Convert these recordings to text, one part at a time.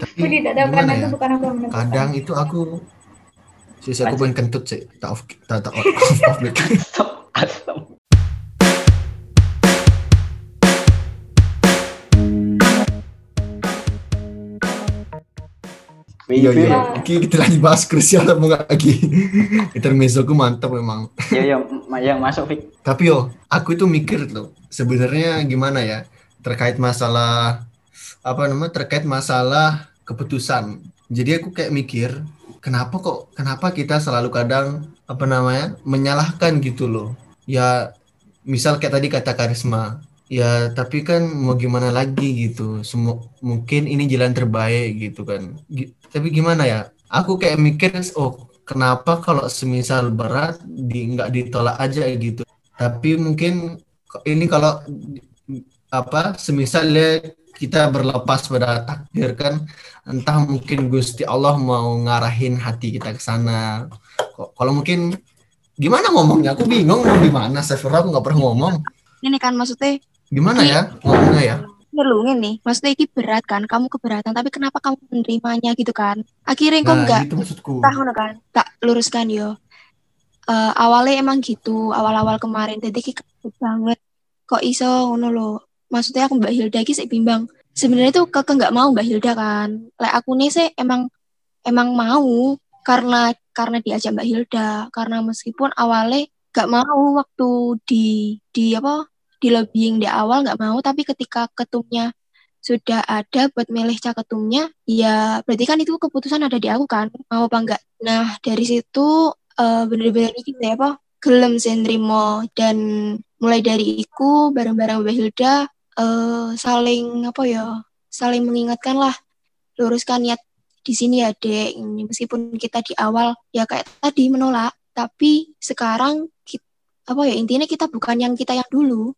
Tidak tahu gimana karena ya? itu bukan aku yang menentukan. kadang itu aku sih aku pengen kentut sih tak off tak tak off, off, asem. iya iya oke kita lagi bahas krusial apa enggak lagi intermezzo aku mantap memang Ya ya, ma- yang masuk Fik. tapi yo aku itu mikir loh sebenarnya gimana ya terkait masalah apa namanya terkait masalah keputusan. Jadi aku kayak mikir kenapa kok kenapa kita selalu kadang apa namanya menyalahkan gitu loh. Ya misal kayak tadi kata karisma ya tapi kan mau gimana lagi gitu. Semua mungkin ini jalan terbaik gitu kan. Gi- tapi gimana ya? Aku kayak mikir oh kenapa kalau semisal berat di nggak ditolak aja gitu. Tapi mungkin ini kalau apa semisalnya kita berlepas pada takdir kan entah mungkin Gusti Allah mau ngarahin hati kita ke sana. Kok- kalau mungkin gimana ngomongnya? Aku bingung mau gimana Sefira aku nggak pernah ngomong. Ini kan maksudnya gimana ya ngomongnya ya? ngelungin nih. Maksudnya ini berat kan kamu keberatan tapi kenapa kamu menerimanya gitu kan? Akhirnya kok nah enggak itu maksudku. Tahu kan? Tak luruskan yo. Eh, awalnya emang gitu awal-awal kemarin. Jadi banget. Kok iso ngono lo maksudnya aku Mbak Hilda ki sik bimbang. Sebenarnya tuh keke nggak mau Mbak Hilda kan? Lek aku nih sih emang emang mau karena karena diajak Mbak Hilda. Karena meskipun awalnya nggak mau waktu di di apa di lobbying di awal nggak mau tapi ketika ketumnya sudah ada buat milih caketumnya ya berarti kan itu keputusan ada di aku kan? Mau apa enggak nah dari situ eh, bener-bener ini deh apa gelem sih nrimo. Dan mulai dari iku bareng-bareng Mbak Hilda eh, saling apa ya saling mengingatkan lah. Luruskan niat di sini ya dek. Meskipun kita di awal ya kayak tadi menolak tapi sekarang kita, apa ya intinya kita bukan yang kita yang dulu.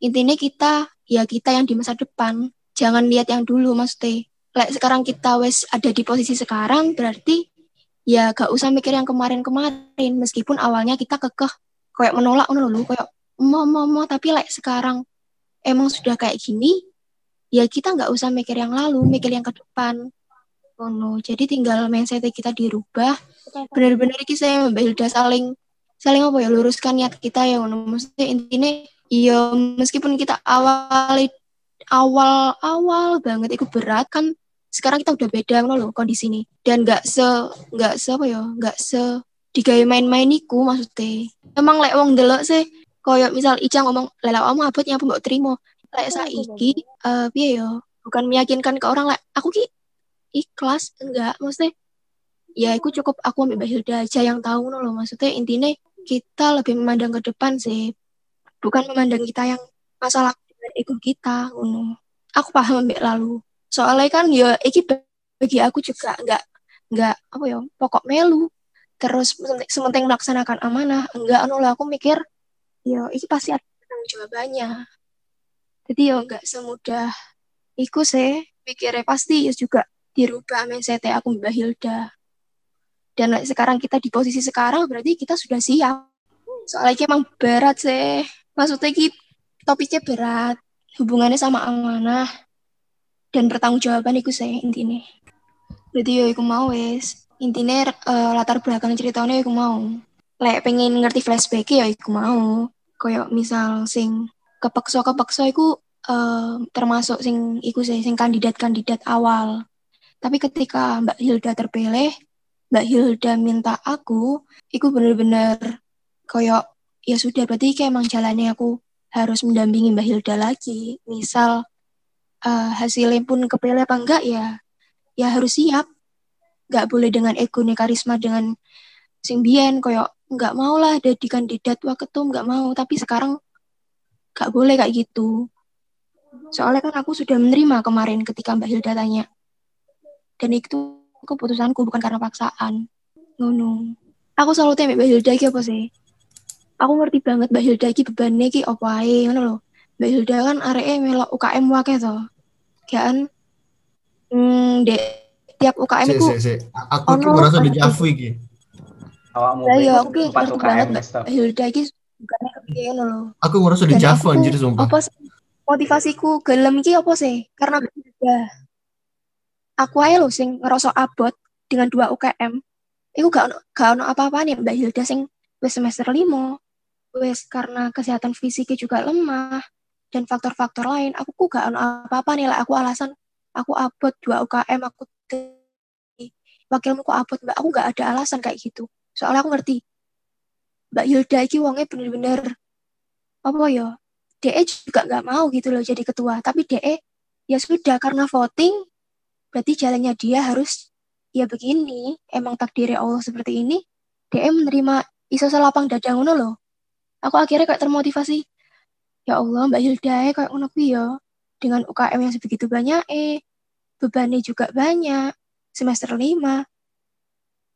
Intinya kita ya kita yang di masa depan. Jangan lihat yang dulu maksudnya. Lek sekarang kita wes ada di posisi sekarang berarti ya gak usah mikir yang kemarin-kemarin. Meskipun awalnya kita kekeh kayak menolak lho kayak mau mau mau tapi lek sekarang emang sudah kayak gini ya kita nggak usah mikir yang lalu mikir yang ke depan. Ngono. Jadi tinggal mindset kita dirubah. Benar-benar Mbak Hilda saling saling apa ya luruskan niat kita ya maksudnya intinya iya meskipun kita awal awal awal banget itu berat kan sekarang kita udah beda ngono loh kondisi ini dan nggak se nggak se apa ya nggak se digawe main-main iku maksudnya. Emang lek wong delok sih koyo misal Ica ngomong lelak kamu abot yang mbok terima? Lek saiki eh piye yo? Bukan meyakinkan ke orang lek aku ki ikhlas. Enggak maksudnya ya aku cukup aku ambil Mbak Hilda aja yang tahu ngono loh. Maksudnya intinya kita lebih memandang ke depan sih. Bukan memandang kita yang masalah ego kita ngono. Aku paham ambek lalu. Soalnya kan ya iki bagi aku juga nggak nggak apa ya pokok melu. Terus sementing- sementing melaksanakan amanah enggak anu lah aku mikir ya iki pasti ada tanggung jawabannya. Jadi ya nggak semudah iku sih mikirnya. Pasti ya juga dirubah mindset aku Mbak Hilda. Dan like, sekarang kita di posisi sekarang berarti kita sudah siap. Soalnya iki emang berat sih. Maksudnya ki topiknya berat. Hubungannya sama amanah dan pertanggungjawaban itu saya intinya. Jadi ya aku mau wes intinya eh, latar belakang ceritanya aku mau. Lek pengen ngerti flashback ya aku mau koyo misal sing kepeksa kepeksa iku eh, termasuk sing iku sih sing kandidat-kandidat awal. Tapi ketika Mbak Hilda terpilih Mbak Hilda minta aku iku bener-bener koyo ya sudah berarti kayak emang jalannya aku harus mendampingi Mbak Hilda lagi. Misal eh, hasilnya pun kepilih apa enggak ya ya harus siap. Nggak boleh dengan ego nih karisma dengan sing biyen koyo nggak mau lah jadi kandidat waketum nggak mau. Tapi sekarang nggak boleh kayak gitu. Soalnya kan aku sudah menerima kemarin ketika Mbak Hilda tanya. Dan itu keputusanku bukan karena paksaan. Ngono. Aku selalu tanya Mbak Hilda iki apa sih? Aku ngerti banget Mbak Hilda iki bebannya iki apa ae? Ngono lho. Mbak Hilda kan areke melok UKM wae to kan hmm, dek tiap UKM Sik, itu sik, sik. aku Ono, ki merasa ono. di Javu iki Awakmu Fik, ya aku ki ngerti UKM banget Hilda iki bukannya kepiye lho aku merasa di aku- anjir sumpah. apa sih? Motivasiku gelem iki apa sih? Karena Mbak Hilda aku aja loh sing ngerosok abot dengan dua UKM. Iku gak ono gak ono apa-apa nih Mbak Hilda sing wis semester limo, wis karena kesehatan fisiknya juga lemah dan faktor-faktor lain. Aku ku gak ono apa-apa nih lah. Aku alasan aku abot dua UKM aku wakilmu kok abot mbak. Aku gak ada alasan kayak gitu soalnya aku ngerti. Mbak Hilda iki wongnya bener-bener apa ya DE juga nggak mau gitu loh jadi ketua. Tapi DE ya sudah karena voting berarti jalannya dia harus ya begini emang takdirnya Allah seperti ini DE menerima iso selapang dada ngono loh. Aku akhirnya kayak termotivasi ya Allah Mbak Hilda ya kayak ngono ya dengan UKM yang sebegitu banyak eh bebannya juga banyak semester lima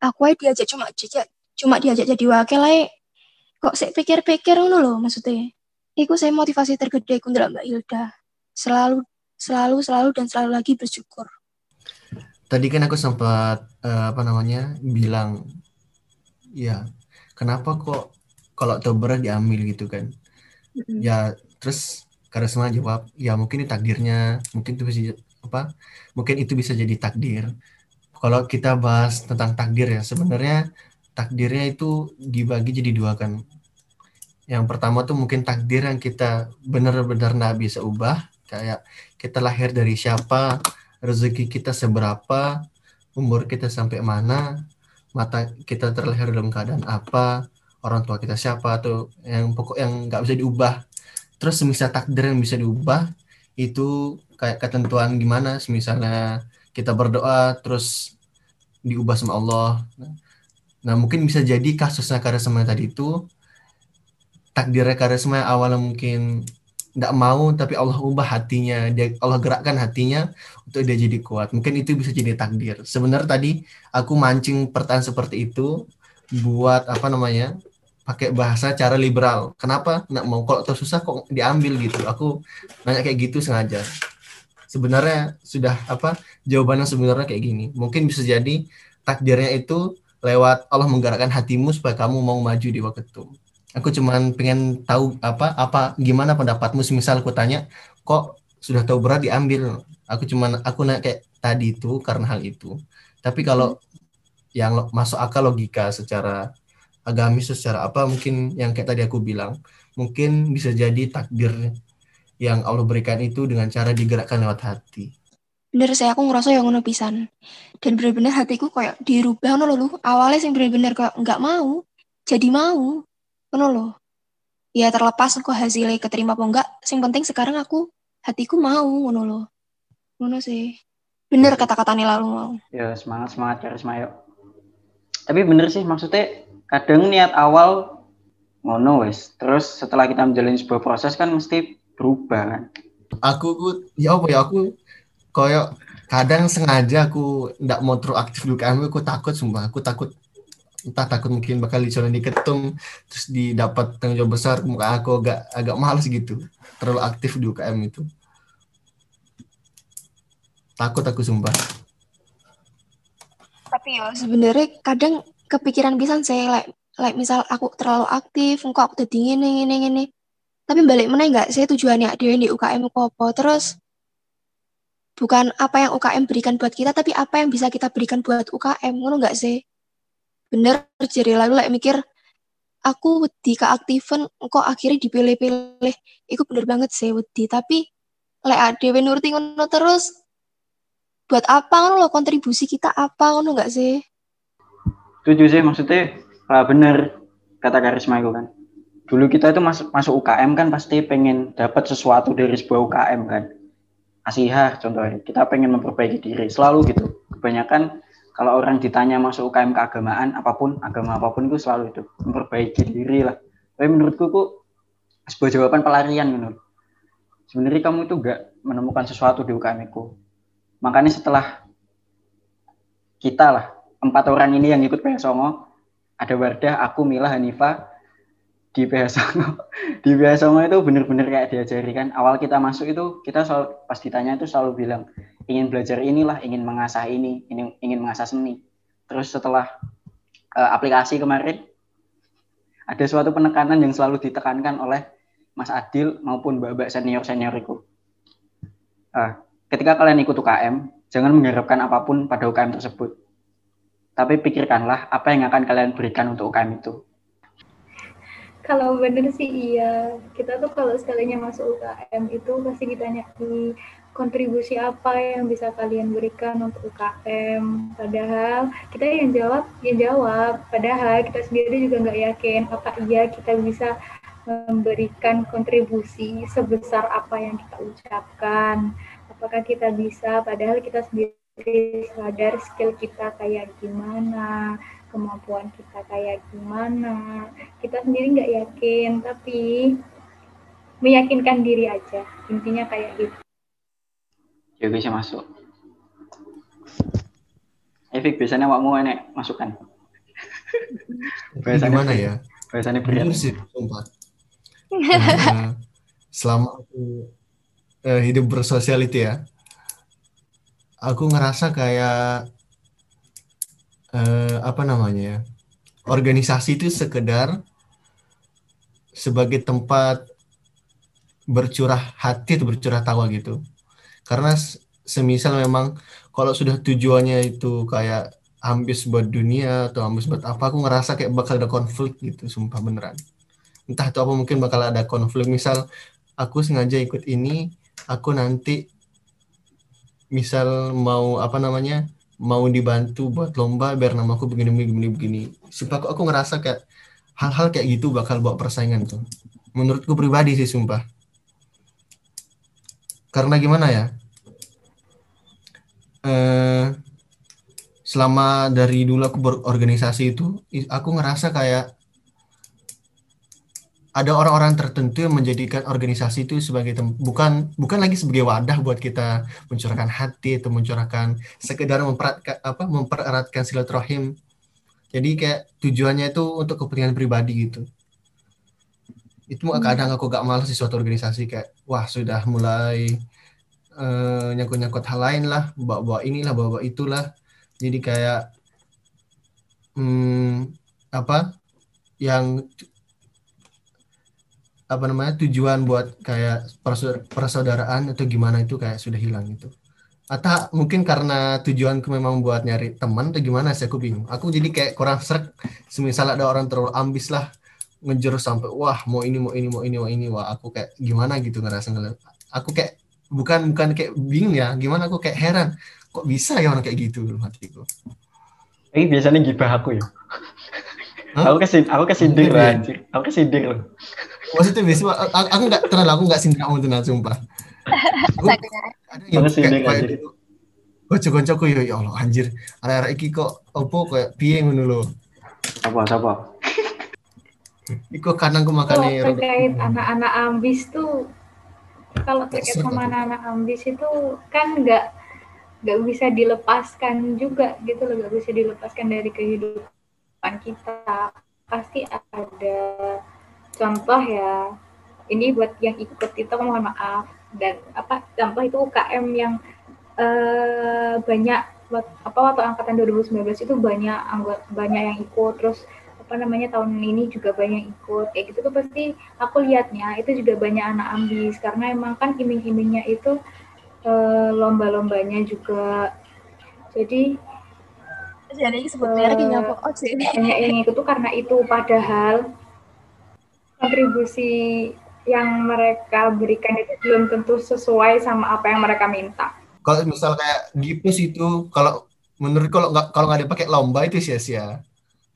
aku aja diajak cuma diajak cuma diajak jadi wakil kok saya pikir-pikir ngono loh maksudnya. Iku saya motivasi tergede ku Mbak Hilda. Selalu selalu selalu dan selalu lagi bersyukur. Tadi kan aku sempat uh, apa namanya bilang ya kenapa kok kalau tober diambil gitu kan? Mm-hmm. ya terus Karisma jawab ya mungkin ini takdirnya mungkin itu bisa apa mungkin itu bisa jadi takdir kalau kita bahas tentang takdir ya sebenarnya takdirnya itu dibagi jadi dua kan. Yang pertama tuh mungkin takdir yang kita benar-benar nggak bisa ubah kayak kita lahir dari siapa rezeki kita seberapa umur kita sampai mana mata kita terlahir dalam keadaan apa orang tua kita siapa tuh yang pokok yang nggak bisa diubah. Terus semisal takdir yang bisa diubah itu kayak ketentuan gimana? Misalnya kita berdoa terus diubah sama Allah. Nah mungkin bisa jadi kasusnya karisma tadi itu takdirnya karisma yang awalnya mungkin tidak mau tapi Allah ubah hatinya. Dia Allah gerakkan hatinya untuk dia jadi kuat. Mungkin itu bisa jadi takdir. Sebenarnya tadi aku mancing pertanyaan seperti itu buat apa namanya pakai bahasa cara liberal. Kenapa nggak mau? Kalau tersusah kok diambil gitu. Aku nanya kayak gitu sengaja sebenarnya sudah apa jawabannya sebenarnya kayak gini. Mungkin bisa jadi takdirnya itu lewat Allah menggerakkan hatimu supaya kamu mau maju di waktu itu aku cuman pengen tahu apa apa gimana pendapatmu? Misal aku tanya kok sudah tahu berat diambil? Aku cuman aku nanya kayak tadi itu karena hal itu. Tapi kalau yang masuk akal logika secara agamis secara apa mungkin yang kayak tadi aku bilang mungkin bisa jadi takdir yang Allah berikan itu dengan cara digerakkan lewat hati. Bener saya aku ngerasa yang ngono pisan. Dan bener-bener hatiku kayak dirubah ngono lho. Awalnya sing bener-bener kayak nggak mau, jadi mau. Ngono lho. Ya terlepas kok hasilnya keterima apa enggak, sing penting sekarang aku hatiku mau ngono lho. Ngono sih. Bener kata-katanya lalu mau. Ya semangat semangat Karisma yuk. Tapi bener sih maksudnya kadang niat awal ngono wes. Terus setelah kita menjalani sebuah proses kan mesti berubah. Kan aku ku ya apa ya aku koyo kadang sengaja aku ndak mau terus aktif dulu kan aku takut sumpah aku takut entah takut mungkin bakal dicolong diketum terus didapat tanggung jawab besar muka aku agak agak males gitu terlalu aktif di UKM itu. Takut aku sumpah. Tapi ya sebenarnya kadang kepikiran bisa saya like, like misal aku terlalu aktif kok aku udah dingin ini ini ini tapi balik mana enggak saya tujuannya? Dia di UKM Kopo terus bukan apa yang UKM berikan buat kita tapi apa yang bisa kita berikan buat UKM ngono enggak sih? Bener jadi lalu like, mikir aku wedi keaktifan kok akhirnya dipilih-pilih? Itu bener banget sih wedi. Tapi lek adewe nurti ngono terus buat apa ngono lo kontribusi kita apa? Ngono enggak sih? Setuju sih maksudnya uh, bener kata karisma itu kan dulu kita itu masuk masuk UKM kan pasti pengen dapat sesuatu dari sebuah UKM kan. Asihah contohnya kita pengen memperbaiki diri selalu gitu. Kebanyakan kalau orang ditanya masuk UKM keagamaan apa pun agama apa pun itu selalu itu memperbaiki diri lah. Tapi menurutku kok sebuah jawaban pelarian menurut. Sebenarnya kamu itu gak menemukan sesuatu di UKM itu. Makanya setelah kita lah empat orang ini yang ikut Songo ada Wardah, aku, Mila, Hanifah, di PH di PH itu benar-benar kayak diajari kan awal kita masuk itu kita selalu pas ditanya itu selalu bilang ingin belajar inilah ingin mengasah ini ingin ingin mengasah seni terus setelah uh, aplikasi kemarin ada suatu penekanan yang selalu ditekankan oleh Mas Adil maupun mbak-mbak senior senioriku uh, ketika kalian ikut UKM Jangan mengharapkan apa pun pada UKM tersebut. Tapi pikirkanlah apa yang akan kalian berikan untuk UKM itu. Kalau bener sih iya. Kita tuh kalau sekalinya masuk UKM itu pasti ditanya kontribusi apa yang bisa kalian berikan untuk UKM. Padahal kita yang jawab, yang jawab. Padahal kita sendiri juga nggak yakin apa iya kita bisa memberikan kontribusi sebesar apa yang kita ucapkan apakah kita bisa padahal kita sendiri sadar skill kita kayak gimana kemampuan kita kayak gimana. Kita sendiri nggak yakin tapi meyakinkan diri aja. Intinya kayak gitu. Ya bisa masuk. Efik biasanya wakmu enek masukan biasanya gimana ya? biasanya berat sih sumpah. Selama aku uh, hidup bersosial itu ya aku ngerasa kayak uh, apa namanya ya? Organisasi itu sekedar sebagai tempat bercurah hati atau bercurah tawa gitu. Karena semisal memang kalau sudah tujuannya itu kayak ambis buat dunia atau ambis buat apa aku ngerasa kayak bakal ada konflik gitu sumpah beneran. Entah itu apa mungkin bakal ada konflik. Misal aku sengaja ikut ini aku nanti misal mau apa namanya mau dibantu buat lomba biar namaku begini begini begini supaya aku, aku ngerasa kayak hal-hal kayak gitu bakal bawa persaingan tuh menurutku pribadi sih sumpah. Karena gimana ya? Eh, selama dari dulu aku berorganisasi itu aku ngerasa kayak ada orang-orang tertentu yang menjadikan organisasi itu sebagai bukan bukan lagi sebagai wadah buat kita mencurahkan hati atau mencurahkan sekedar memperatkan apa mempereratkan silaturahim. Jadi kayak tujuannya itu untuk kepentingan pribadi gitu. Itu hmm. kadang aku gak malas di suatu organisasi kayak wah sudah mulai uh, nyangkut-nyangkut hal lain lah, bawa-bawa inilah, bawa-bawa itulah. Jadi kayak hmm, apa yang apa namanya tujuan buat kayak persaudaraan atau gimana itu kayak sudah hilang itu atau mungkin karena tujuanku memang buat nyari teman atau gimana sih aku bingung. Aku jadi kayak kurang serak. Semisal ada orang terlalu ambis lah ngejar sampai wah mau ini mau ini mau ini mau ini. Wah aku kayak gimana gitu ngerasa ngeliat aku kayak bukan bukan kayak bingung ya gimana? Aku kayak heran kok bisa ya orang kayak gitu? Hatiku. Ini biasanya gibah aku ya. Huh? aku kesin aku kesindir lah aku kesindir loh maksudnya biasa aku nggak terlalu aku nggak sindir kamu tuh sumpah. Aku, ada yang kayak kayak gitu. Kocok-kocok yo ya Allah anjir. Arek-arek iki kok opo kayak piye ngono lho? Apa siapa? Iku kadang aku makan Kalau terkait anak-anak ambis tuh kalau terkait sama anak-anak ambis itu kan nggak nggak bisa dilepaskan juga gitu loh. Nggak bisa dilepaskan dari kehidupan kita. Pasti ada contoh ya ini buat yang ikut itu mohon maaf. Dan apa contoh itu UKM yang uh, banyak apa waktu angkatan 2019 itu banyak anggota banyak yang ikut. Terus apa namanya tahun ini juga banyak ikut. Kayak gitu tuh pasti aku lihatnya itu juga banyak anak ambis. Karena emang kan iming-imingnya itu uh, lomba-lombanya juga. Jadi jadi sebetulnya uh, banyak yang ikut tuh karena itu. Padahal kontribusi yang mereka berikan itu belum tentu sesuai sama apa yang mereka minta. Kalau misal kayak Gipus itu, kalau menurut kalau nggak kalau nggak dipakai lomba itu sia-sia.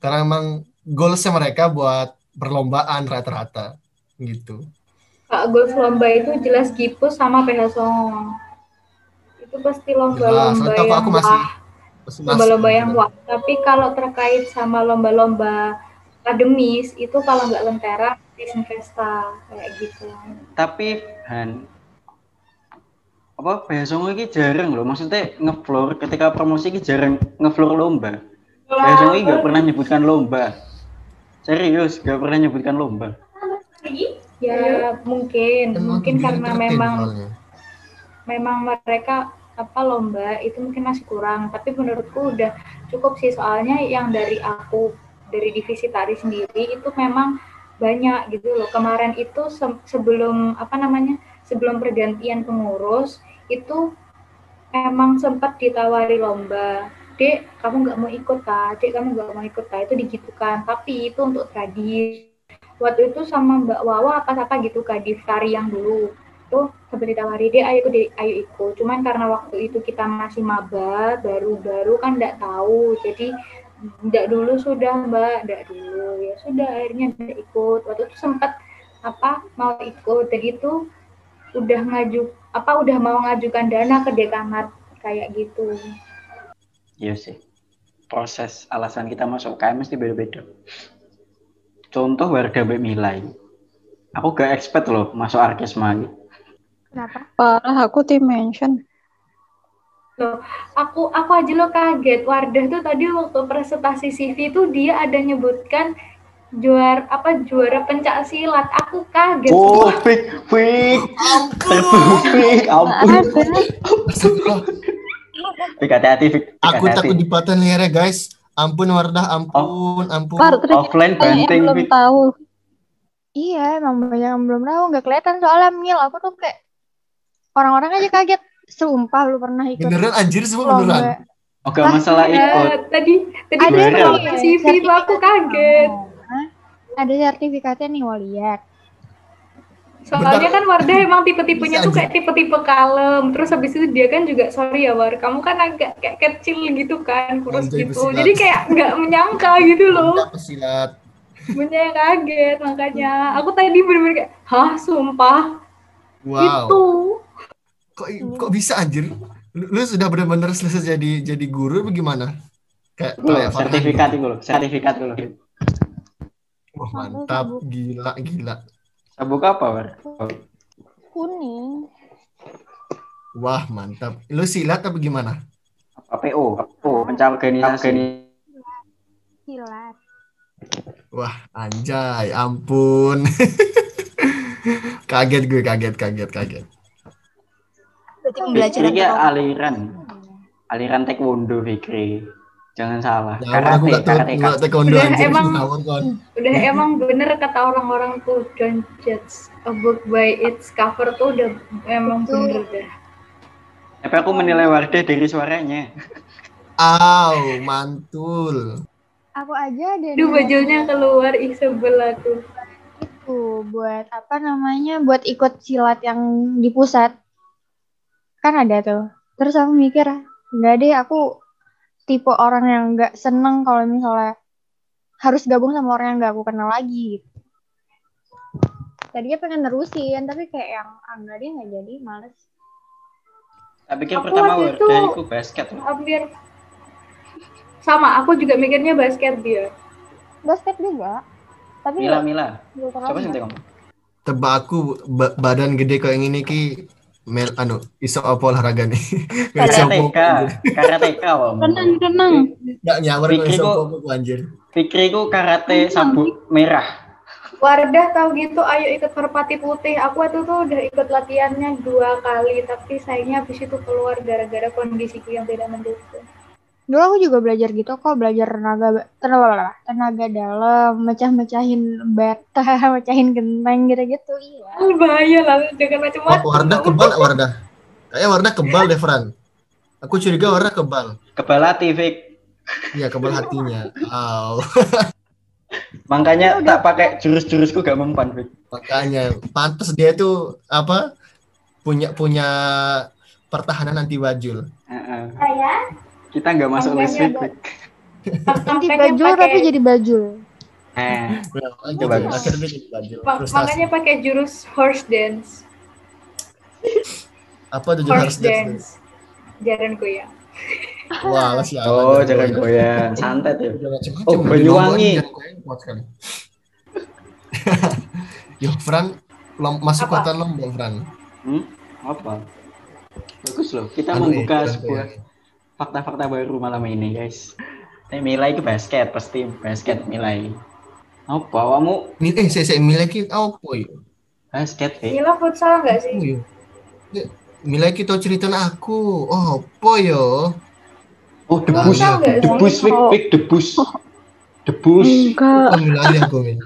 Karena emang goalsnya mereka buat perlombaan rata-rata gitu. Kak, goals lomba itu jelas Gipus sama PH Song. Itu pasti lomba-lomba yang aku masih, lomba-lomba yang wah. Tapi kalau terkait sama lomba-lomba akademis itu kalau nggak lentera Investa kayak gitu. Tapi Han apa Bayasongo ini jarang loh maksudnya ngefloor ketika promosi ini jarang ngefloor lomba. Bayasongo ini gak pernah nyebutkan lomba. Serius gak pernah nyebutkan lomba. Ya mungkin. Mungkin karena memang memang mereka apa lomba itu mungkin masih kurang. Tapi menurutku udah cukup sih. Soalnya yang dari aku dari divisi tari sendiri itu memang banyak gitu loh. Kemarin itu se sebelum apa namanya? sebelum pergantian pengurus itu emang sempat ditawari lomba dek kamu nggak mau ikut ta? Dek kamu nggak mau ikut ta? Itu digitukan. Tapi itu untuk tradis. Waktu itu sama Mbak Wawa apa apa gitu Kadif tari yang dulu. Tuh sempat ditawari deh ayo ikut ayo ikut. Cuman karena waktu itu kita masih maba baru-baru kan nggak tahu. Jadi nggak dulu sudah mbak nggak dulu ya sudah akhirnya nggak ikut waktu itu sempat apa mau ikut dan itu udah ngaju apa udah mau ngajukan dana ke dekanat kayak gitu Iya sih. Proses alasan kita masuk UKM mesti beda-beda. Contoh warga Mbak Milai. Aku gak expect loh masuk Arkesma. gitu. Kenapa? Parah aku tim mention. Aku aku aja lo kaget Wardah tuh tadi waktu presentasi CV tuh dia ada nyebutkan juara apa juara pencak silat aku kaget Oh, fake, fake. Fake, ampun. Astagfirullah. Fake hati-hati. Fake, Aku takut dipatahin lehernya guys. Ampun Wardah, ampun, ampun. Par, ternyata Offline banting, belum Fik. tahu. Iya, emang banyak yang belum tahu, nggak kelihatan soalnya mil. Aku tuh kayak orang-orang aja kaget. Sumpah lu pernah ikut Beneran anjir semua beneran. lomba. Oh, gak masalah ikut. tadi tadi Ada pas ngomong CV tuh aku kaget Hah? Ada sertifikatnya nih, mau lihat. soalnya Bentar. kan Wardah emang tipe-tipenya tuh kayak tipe-tipe kalem terus habis itu dia kan juga sorry ya War kamu kan agak kayak kecil gitu kan kurus Anjay, gitu pesilat. jadi kayak nggak menyangka gitu loh pesilat. punya yang kaget makanya aku tadi bener-bener kayak hah sumpah Wow. itu Kok kok bisa anjir? Lu, lu sudah benar-benar selesai jadi jadi guru bagaimana? Kayak loh, kayak sertifikat gitu. itu loh, sertifikat loh. Wah, mantap, gila, gila. Sabuk apa, War? Kuning. Wah, mantap. Lu silat apa gimana? Apa PO? Oh, pencak organisasi. Silat. Wah, anjay, ampun. kaget gue, kaget, kaget, kaget. Berarti pembelajaran Fikri kayak terlalu- aliran. Aliran taekwondo, Fikri. Jangan salah. Ya, aku Karate, karate. nggak taekwondo Udah, anjir. emang- kon. udah emang bener kata orang-orang tuh don't judge a book by its cover tuh udah emang Betul. bener dah Tapi aku menilai Wardah dari suaranya. Au, mantul. Aku aja ada Duh bajulnya keluar ih sebel aku itu buat apa namanya? Buat ikut silat yang di pusat. Kan ada tuh. Terus aku mikir, enggak deh aku tipe orang yang nggak seneng kalau misalnya harus gabung sama orang yang nggak aku kenal lagi. gitu. Tadinya pengen nerusin, tapi kayak yang ah, enggak deh nggak jadi, males. Tak pikir Aku pertama waktu itu- itu basket. hampir sama aku juga mikirnya basket dia Basket juga. Tapi Mila, nggak Mila. nggak. Coba sih ngomong. Tebak aku ba- badan gede kayak yang ini ki mel anu iso apa olahraga nih. Karateka. Karateka, Om. Renang, renang. Gak nyawar kok Pikir iso apa anjir. Fikri ku karate sabuk merah. Wardah tahu gitu ayo ikut merpati putih aku waktu tuh udah ikut latihannya dua kali tapi sayangnya habis itu keluar gara-gara kondisiku yang tidak mendukung Dulu aku juga belajar gitu kok, belajar tenaga tenaga, tenaga dalam, mecah-mecahin bata, mecahin genteng gitu-gitu. Iya. Kan bahaya lah dengan Oh, macam-macam Wardah kebal nggak, Wardah. Kayaknya Wardah kebal deh, Fran. Aku curiga Wardah kebal. Kebal hati, Fik. Iya, kebal hatinya. Au. Makanya tak pakai jurus-jurusku gak mempan, Fik. Makanya pantas dia tuh apa? Punya punya pertahanan anti wajul. Heeh. saya Kita nggak masuk list makanya baju tapi jadi baju. Eh. Akhirnya jadi Frustasi. makanya pakai jurus horse dance Apa tuh harus horse dance jaran goyang Wah, sialan. oh, jangan goyang. Santet ya. Oh, Banyuwangi. Yo, Fran, masuk kota Lombok, Fran. Hmm? Apa? Bagus loh. Kita Anu, membuka eh, sebuah goyang. Fakta-fakta baru malam ini, guys. Eh, Milai itu basket, pasti basket Milai. Apa? Kamu eh saya saya miliki apa yo? basket, Fik? Mila futsal nggak sih Apa yo? Ya, Miliki tau cerita aku. Oh, apa yo? Oh, debus. Debus, Fik. Fik, debus. Debus. Enggak. Oh.